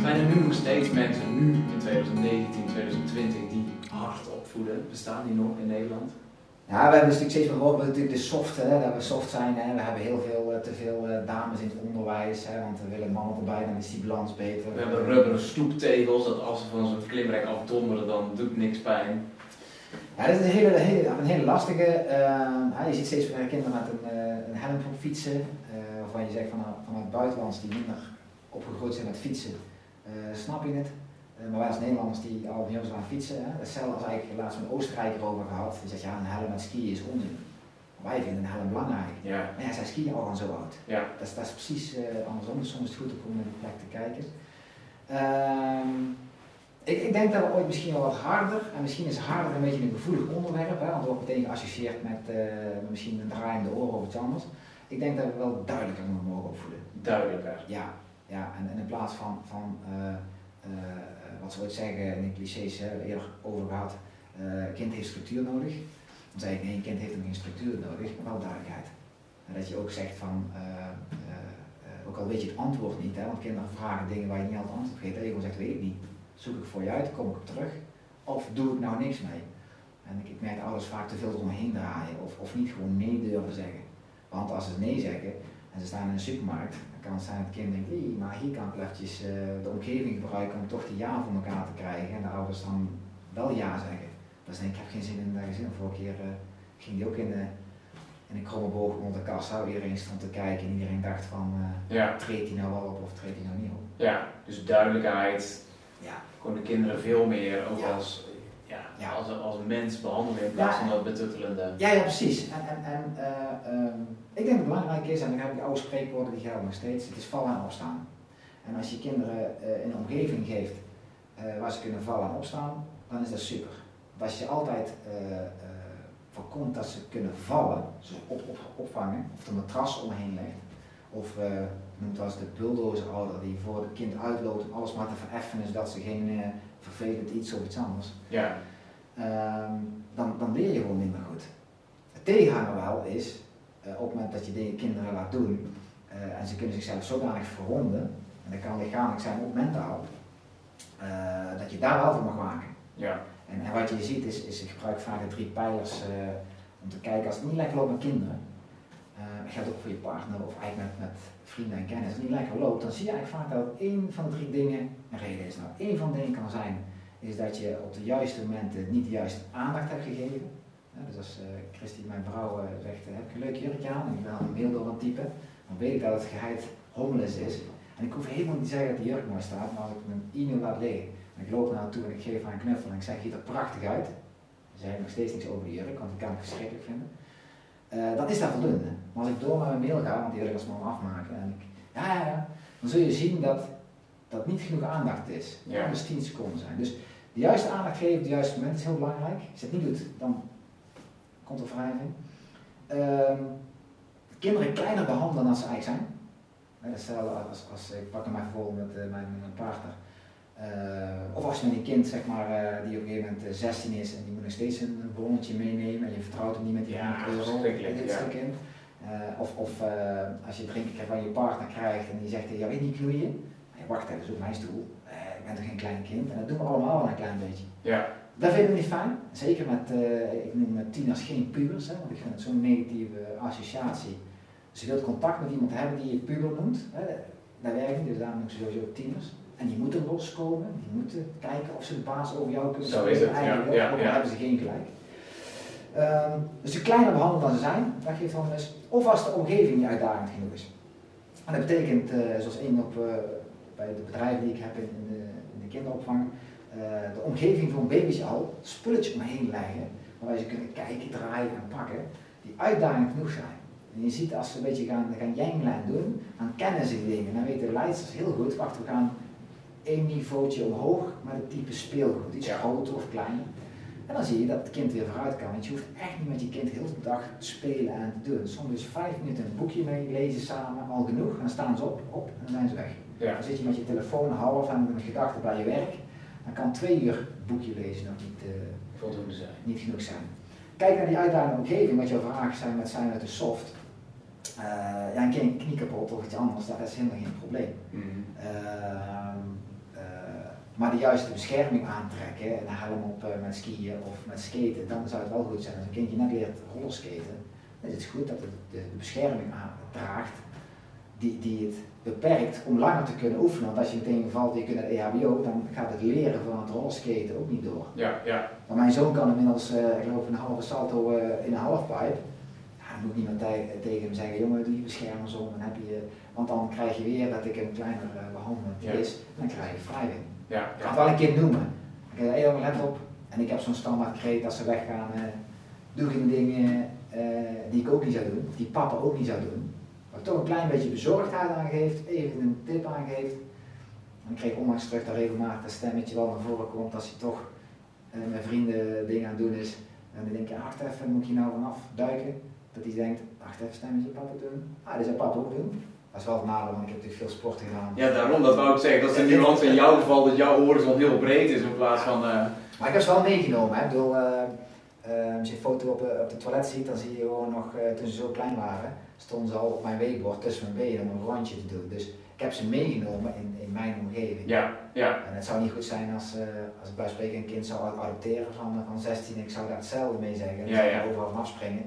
Zijn er nu nog steeds mensen, nu in 2019, 2020, die hard opvoeden? Bestaan die nog in Nederland? Ja, we hebben natuurlijk steeds meer gehoord natuurlijk de soft, hè, dat we soft zijn. Hè. We hebben heel veel, eh, te veel eh, dames in het onderwijs, hè, want we willen mannen erbij, dan is die balans beter. We hebben rubberen stoeptegels, dat als ze van zo'n klimrek afdommeren, dan doet niks pijn. Ja, dat is een hele, hele, een hele lastige. eh, je ziet steeds meer kinderen met een, eh, een helm op fietsen, eh, waarvan je zegt van, nou, vanuit buitenlands die minder opgegroeid zijn met fietsen, snap je het. Eh, maar wij als Nederlanders die al heel aan fietsen, hè, hetzelfde als eigenlijk laatst een Oostenrijker over gehad, die zegt ja, een helm met skiën is onzin. Wij vinden een helm belangrijk. Ja. Maar ja, zij skiën al zo oud. Ja. Dat is, dat is precies eh, andersom, dus soms is het goed om naar die plek te kijken. Ehm, ik, ik denk dat we ooit misschien wel wat harder, en misschien is harder een beetje een gevoelig onderwerp, hè, want er wordt meteen geassocieerd met eh, misschien een draaiende oren of iets anders. Ik denk dat we wel duidelijker moeten mogen opvoeden. Duidelijker. Ja, ja en, in plaats van, van eh, eh, wat ze ooit zeggen in de clichés, hè, we hebben eerder over gehad, eh kind heeft structuur nodig. Dan zeg ik nee, een kind heeft hem geen structuur nodig, maar wel duidelijkheid. En dat je ook zegt van, ook al weet je het antwoord niet, hè, want kinderen vragen dingen waar je niet altijd antwoord op geeft. En je gewoon zegt, weet ik niet. Zoek ik voor je uit, kom ik op terug. Of doe ik nou niks mee. En ik, ik merk dat ouders vaak te veel eromheen draaien of, of niet gewoon nee durven zeggen. Want als ze nee zeggen en ze staan in een supermarkt, kan zijn dat het kind denkt, hé, maar hier kan ik eventjes eh, de omgeving gebruiken om toch die ja voor elkaar te krijgen. En de ouders dan wel ja zeggen. Dus denk ik, ik heb geen zin in dat gezin. Vorige keer eh, ging die ook in, de, in een kromme boog rond de kassa. Iedereen stond te kijken en iedereen dacht van, eh, Ja. treedt hij nou wel op of treedt hij nou niet op? Ja, dus duidelijkheid. Ja. De kinderen veel meer ook Ja. als, ja. Als, een- als een mens behandelen in plaats Ja. van dat betuttelende. Ja, ja, precies. En, en, en eh, ehm, ik denk dat het belangrijk is, en dan heb ik oude spreekwoorden die gelden nog steeds, het is vallen en opstaan. En als je kinderen in een omgeving geeft eh, waar ze kunnen vallen en opstaan, dan is dat super. Want als je altijd voorkomt dat ze kunnen vallen, ze op, op, opvangen, of een matras omheen legt, of noemt als de bulldozerhouder die voor het kind uitloopt om alles maar te vereffenen zodat ze geen vervelend iets of iets anders Ja. Ehm, dan, dan leer je gewoon minder goed. Het tegenhanger wel is, eh, op het moment dat je dingen kinderen laat doen eh, en ze kunnen zichzelf zodanig verwonden, en dat kan lichamelijk zijn, ook mentaal, eh, dat je daar wel van mag waken. Ja. En, en wat je ziet is, is ik gebruik vaak de drie pijlers om te kijken als het niet lekker loopt met kinderen. dat geldt ook voor je partner of eigenlijk met, met vrienden en kennis. Als het niet lekker loopt, dan zie je eigenlijk vaak dat één van de drie dingen een reden is. Nou, één van de dingen kan zijn is dat je op de juiste momenten niet de juiste aandacht hebt gegeven. Dus als uh, Christy, mijn vrouw, uh, zegt, heb ik een leuk jurkje aan en ik ben een mail door aan typen, dan weet ik dat het geheid homeless is. En ik hoef helemaal niet te zeggen dat die jurk mooi staat, maar als ik mijn e-mail laat liggen en ik loop naar toe en ik geef haar een knuffel en ik zeg, ziet er prachtig uit. Dan zeg ik nog steeds niks over de jurk, want ik kan het verschrikkelijk vinden. Uh, dan is dat voldoende. Maar als ik door met mijn mail ga, want die wil ik als man afmaken, en ik, ja, ja, ja, dan zul je zien dat dat niet genoeg aandacht is. Kan dus 10 seconden zijn. Dus de juiste aandacht geven op het juiste moment is heel belangrijk. Als je het niet doet, dan komt er wrijving. Ehm, kinderen kleiner behandelen dan ze eigenlijk zijn. Hetzelfde als, als, ik pak hem even voor met uh, mijn, mijn partner. Uh, of als je met een kind, zeg maar, uh, die op een gegeven moment 16 is en die moet nog steeds een bonnetje meenemen en je vertrouwt hem niet met die Ja, 100 euro. verschrikkelijk, Dit is ja. een kind. Of of als je drinken van je partner krijgt en die zegt, ja weet niet knoeien. Wacht even, zoek mijn stoel. Eh, ik ben toch geen klein kind. En dat doen we allemaal wel een klein beetje. Ja. Dat vinden we niet fijn. Zeker met, uh, ik noem met tieners geen pubers, hè, want ik vind het zo'n negatieve associatie. Dus je wilt contact met iemand hebben die je puber noemt. Hè, dat werkt niet, dus daarom noem ik sowieso tieners. En die moeten loskomen, die moeten kijken of ze de baas over jou kunnen Zo is het, ja, Eigenlijk, ja, ja. hebben ze geen gelijk. Um, dus de kleiner behandelen dan ze zijn, dat geeft dan eens. Of als de omgeving niet uitdagend genoeg is. En dat betekent, uh, zoals één op uh, bij de bedrijven die ik heb in, in, de, in de kinderopvang, uh, de omgeving een baby's al spulletjes omheen leggen, waarbij ze kunnen kijken, draaien en pakken, die uitdagend genoeg zijn. En je ziet als ze een beetje gaan, gaan doen, dan kennen ze die dingen. Dan weten de leidsters heel goed, wacht, we gaan één niveautje omhoog met het type speelgoed, iets Ja. groter of kleiner. En dan zie je dat het kind weer vooruit kan. Want je hoeft echt niet met je kind heel de dag te spelen en te doen. Soms is vijf minuten een boekje mee lezen samen al genoeg. En dan staan ze op, op en dan zijn ze weg. Ja. Dan zit je met je telefoon half en met gedachten bij je werk. Dan kan twee uur boekje lezen nog niet, uh, Voldoende zijn. niet genoeg zijn. Kijk naar die uitdagende omgeving, wat jouw vragen zijn met zijn uit de soft. Uh, ja, een keer een knie kapot of iets anders, dat is helemaal geen probleem. Mhm. Uh, uh, maar de juiste bescherming aantrekken, een helm op met skiën of met skaten, dan zou het wel goed zijn als een kindje net leert rollerskaten. Dan is het goed dat het de bescherming aandraagt die, die het beperkt om langer te kunnen oefenen. Want als je meteen valt, je kunt het EHBO, dan gaat het leren van het rollerskaten ook niet door. Ja, ja. Maar mijn zoon kan inmiddels, uh, ik geloof, een halve salto uh, in een halfpipe. Ja, dan moet niemand tegen hem zeggen, jongen, doe je beschermers om. Dan heb je, want dan krijg je weer dat ik een kleiner uh, behandeling ja. is, dan krijg je wrijving. Ja, Ik kan het wel een kind noemen. Ik zeg, hey, jongen, let op. En ik heb zo'n standaard kreet als ze weggaan, doe geen dingen die ik ook niet zou doen, die papa ook niet zou doen maar toch een klein beetje bezorgdheid aangeeft, even een tip aangeeft. En ik kreeg onlangs terug dat regelmatig dat stemmetje wel naar voren komt als hij toch uh, met vrienden dingen aan het doen is. En dan denk je, wacht even, moet je nou vanaf duiken? Dat hij denkt, wacht even, stemmetje papa doen. Ah, dat zou papa ook doen. Dat is wel het nadeel, want ik heb natuurlijk veel sport gedaan. Ja, daarom, dat wou ik zeggen. Dat is de nuance in jouw geval, dat jouw horizon heel breed is in plaats van... Uh... Maar ik heb ze wel meegenomen, hè. Ik bedoel, uh, als je een foto op, op de toilet ziet, dan zie je gewoon nog, toen ze zo klein waren, stonden ze al op mijn weekbord tussen mijn benen om een rondje te doen. Dus ik heb ze meegenomen in, in mijn omgeving. Ja, ja. En het zou niet goed zijn als, uh, als ik bij spreken een kind zou adopteren van, van 16 ik zou daar hetzelfde mee zeggen. En ja, ja. overal van afspringen.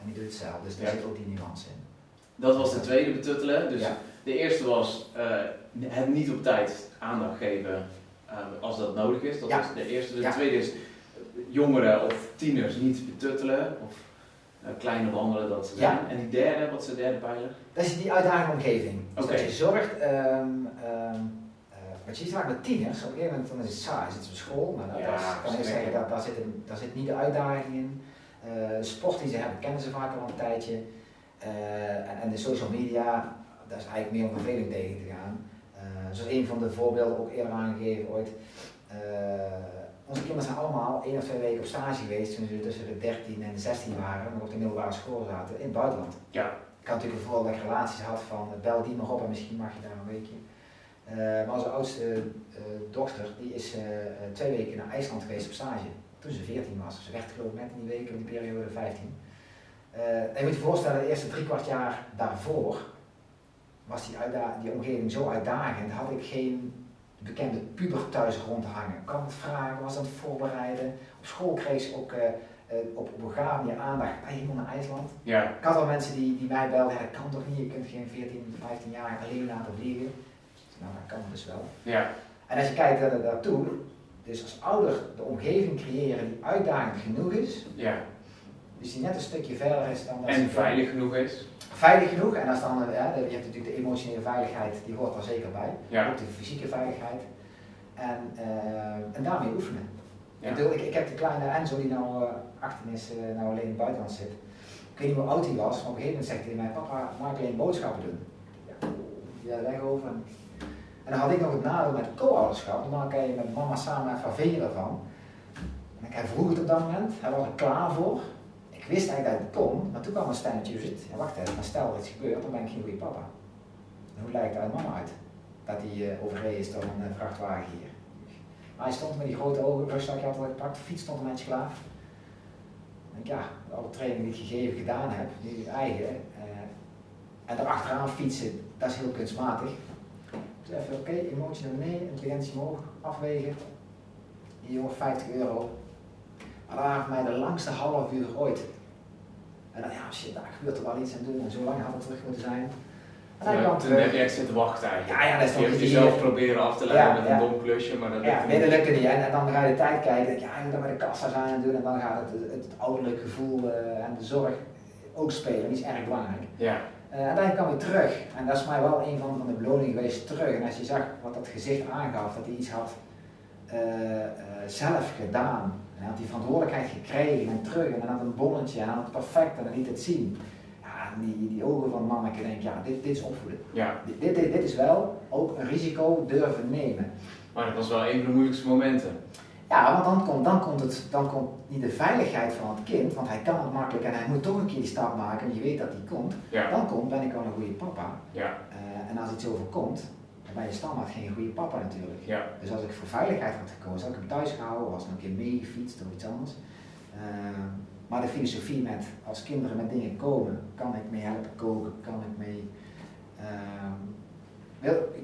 En die doet hetzelfde. Dus daar zit ook die nuance in. Dat was de tweede betuttelen. Dus de eerste was uh, het niet op tijd aandacht geven uh, als dat nodig is. Dat was de eerste. De tweede is jongeren of tieners niet betuttelen. Of uh, kleine wandelen dat ze zijn. En die derde, wat is de derde pijler? Dat is die uitdagende omgeving. Dus dat je zorgt, um, um, wat je ziet vaak met tieners, op een gegeven moment dan is het saai, zitten ze op school, maar dat, ja, kan ik zeggen, dat, daar, zit een, daar zit niet de uitdaging in. Uh, sport die ze hebben, kennen ze vaak al een tijdje. Uh, en, en, de social media, daar is eigenlijk meer om verveling tegen te gaan. Uh, zoals een van de voorbeelden ook eerder aangegeven ooit onze kinderen zijn allemaal één of twee weken op stage geweest toen ze tussen de 13 en de 16 waren, nog op de middelbare school zaten, in het buitenland. Ja. Ik had natuurlijk vooral dat ik relaties had van bel die nog op en misschien mag je daar een weekje. Uh, maar onze oudste uh, dochter die is uh, twee weken naar IJsland geweest op stage toen ze 14 was. Ze werd geloof ik net in die weken in die periode 15. en je moet je voorstellen, de eerste drie kwart jaar daarvoor was die, die omgeving zo uitdagend, had ik geen bekende puber thuis rondhangen. Kwam het vragen, was aan het voorbereiden. Op school kreeg ze ook uh, uh, op, op aandacht. Ben je naar IJsland? Ja. Ik had al mensen die, die mij belden, dat kan toch niet, je kunt geen 14, 15 jaar alleen laten vliegen. Nou, dat kan dus wel. Ja. En als je kijkt naar daartoe, dus als ouder de omgeving creëren die uitdagend genoeg is, ja. Dus die net een stukje verder is dan dat En veilig genoeg is. Veilig genoeg, en als dan, ja, je hebt natuurlijk de emotionele veiligheid, die hoort er zeker bij. Ja. Ook de fysieke veiligheid. En, uh, en daarmee oefenen. Ja. Ik, ik, ik, heb de kleine Enzo die nou uh, 18 is, uh, nou alleen in het buitenland zit. Ik weet niet hoe oud hij was, maar op een gegeven moment zegt hij mij, papa, mag ik alleen boodschappen doen? Ja, ja weg over. En dan had ik nog het nadeel met co-ouderschap, normaal kan je met mama samen even ervan. En ik vroeg het op dat moment, hij was er klaar voor. Ik wist eigenlijk dat het kon, maar toen kwam een stemmetje zit. Ja, wacht even, maar stel dat iets gebeurt, dan ben ik geen goede papa. Hoe lijkt uit mama uit? Dat hij uh, overreden is door een uh, vrachtwagen hier. Maar hij stond met die grote ogen, rugzakje had al gepakt, fiets stond een beetje klaar. En ik, ja, alle trainingen die ik gegeven gedaan heb, nu eigen. Uh, en erachteraan fietsen, dat is heel kunstmatig. Dus even, oké, emotie naar beneden, intelligentie omhoog, afwegen. Hier jongen, 50 euro. Maar dat voor mij de langste half uur ooit. En dan, ja, shit, daar gebeurt er wel iets aan doen. En zo lang had het terug moeten zijn. En dan ja, toen heb je echt zitten wachten eigenlijk. Ja, ja, dat is je hebt jezelf proberen af te leiden met een dom klusje, maar dat ja, nee, dat lukte niet. En, en, dan ga je de tijd kijken, ja, je moet dat met de kassa zijn en doen. En dan gaat het, het, het ouderlijk gevoel uh, en de zorg ook spelen. Die is erg belangrijk. Ja. Uh, en dan kwam je terug. En dat is mij wel een van, van de beloningen geweest terug. En als je zag wat dat gezicht aangaf, dat hij iets had uh, zelf gedaan hij had die verantwoordelijkheid gekregen en terug en dan had een bonnetje en had het perfect en dan liet het zien. Ja, die, die ogen van manneke denk ja, dit, dit is opvoeden. Ja. Dit, dit, dit is wel ook een risico durven nemen. Maar dat was wel een van de moeilijkste momenten. Ja, want dan komt, dan komt, het, dan komt niet de veiligheid van het kind, want hij kan het makkelijk en hij moet toch een keer die stap maken en je weet dat die komt. Ja. Dan komt, ben ik wel een goede papa. Ja. Uh, en als iets overkomt, ben je standaard geen goede papa natuurlijk. Ja. Dus als ik voor veiligheid had gekozen, had ik hem thuis gehouden, was nog een keer meegefietst of iets anders. Ehm, maar de filosofie met als kinderen met dingen komen, kan ik mee helpen koken, kan ik mee.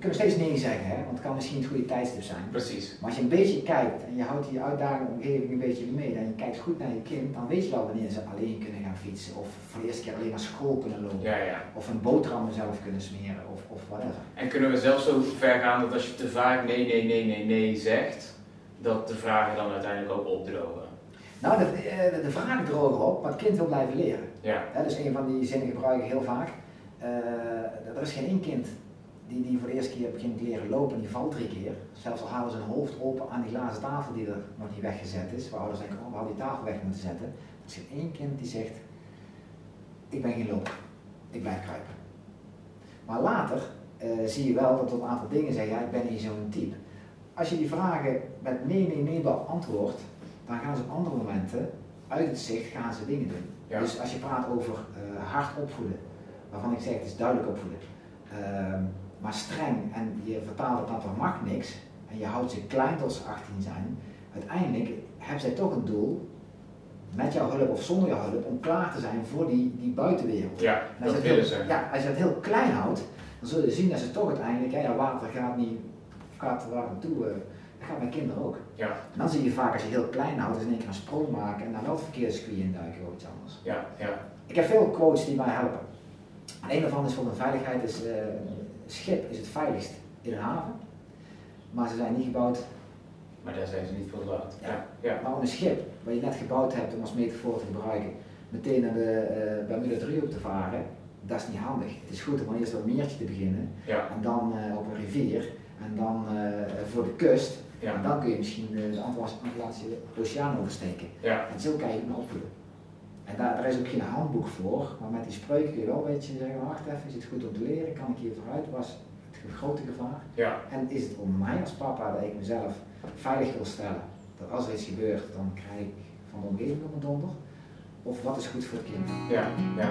Wil, kunt steeds nee zeggen, hè, want het kan misschien het goede tijdstip zijn. Precies. Maar als je een beetje kijkt en je houdt die uitdagende omgeving een beetje mee en je kijkt goed naar je kind, dan weet je wel wanneer ze alleen kunnen gaan fietsen of voor de eerste keer alleen naar school kunnen lopen. Ja, ja. Of een boterham zelf kunnen smeren of, of whatever. En kunnen we zelfs zo ver gaan dat als je te vaak nee, nee, nee, nee, nee zegt, dat de vragen dan uiteindelijk ook opdrogen? Nou, de, de, de vragen drogen op, maar het kind wil blijven leren. Ja. Dat is een van die zinnen gebruik ik heel vaak. Uh, er is geen één kind die, die voor de eerste keer begint leren lopen, die valt drie keer. Zelfs al halen ze een hoofd open aan die glazen tafel die er nog niet weggezet is, waar ouders denken, oh, we hadden die tafel weg moeten zetten. Er is één kind die zegt, ik ben geen loper, ik blijf kruipen. Maar later uh, zie je wel dat er een aantal dingen zeggen, ja, ik ben niet zo'n type. Als je die vragen met nee, nee, nee beantwoordt, dan gaan ze op andere momenten uit het zicht gaan ze dingen doen. Ja. Dus als je praat over uh, hard opvoeden, waarvan ik zeg het is duidelijk opvoeden, uh, maar streng en je vertaalt het dan van mag niks en je houdt ze klein tot ze 18 zijn, uiteindelijk hebben zij toch een doel met jouw hulp of zonder jouw hulp om klaar te zijn voor die, die buitenwereld. Ja, als dat willen heel, ze. Ja, als je het heel klein houdt, dan zul je zien dat ze toch uiteindelijk, ja, water gaat niet, gaat waar naartoe, uh, dat gaat mijn kinderen ook. Ja. En dan zie je vaak als je heel klein houdt, is in één keer een sprong maken en dan wel het verkeerde circuit induiken of iets anders. Ja, ja. Ik heb veel coaches die mij helpen. En een daarvan is voor de veiligheid is, uh, schip is het veiligst in een haven, maar ze zijn niet gebouwd. Maar daar zijn ze niet voor gebouwd. Ja. Ja. Maar om een schip, wat je net gebouwd hebt om als metafoor te gebruiken, meteen naar de uh, Bermuda driehoek te varen, dat is niet handig. Het is goed om eerst op een meertje te beginnen, ja. en dan uh, op een rivier, en dan uh, voor de kust, ja. en dan kun je misschien de Atlantische Oceaan oversteken. Ja. En zo kan je het opvoeden. En daar, daar, is ook geen handboek voor, maar met die spreuken kun je wel een beetje zeggen, wacht even, is het goed om te leren, kan ik hier vooruit, was het grote gevaar. Ja. En is het om mij als papa dat ik mezelf veilig wil stellen, dat als er iets gebeurt, dan krijg ik van de omgeving op mijn donder, of wat is goed voor het kind? Ja, ja.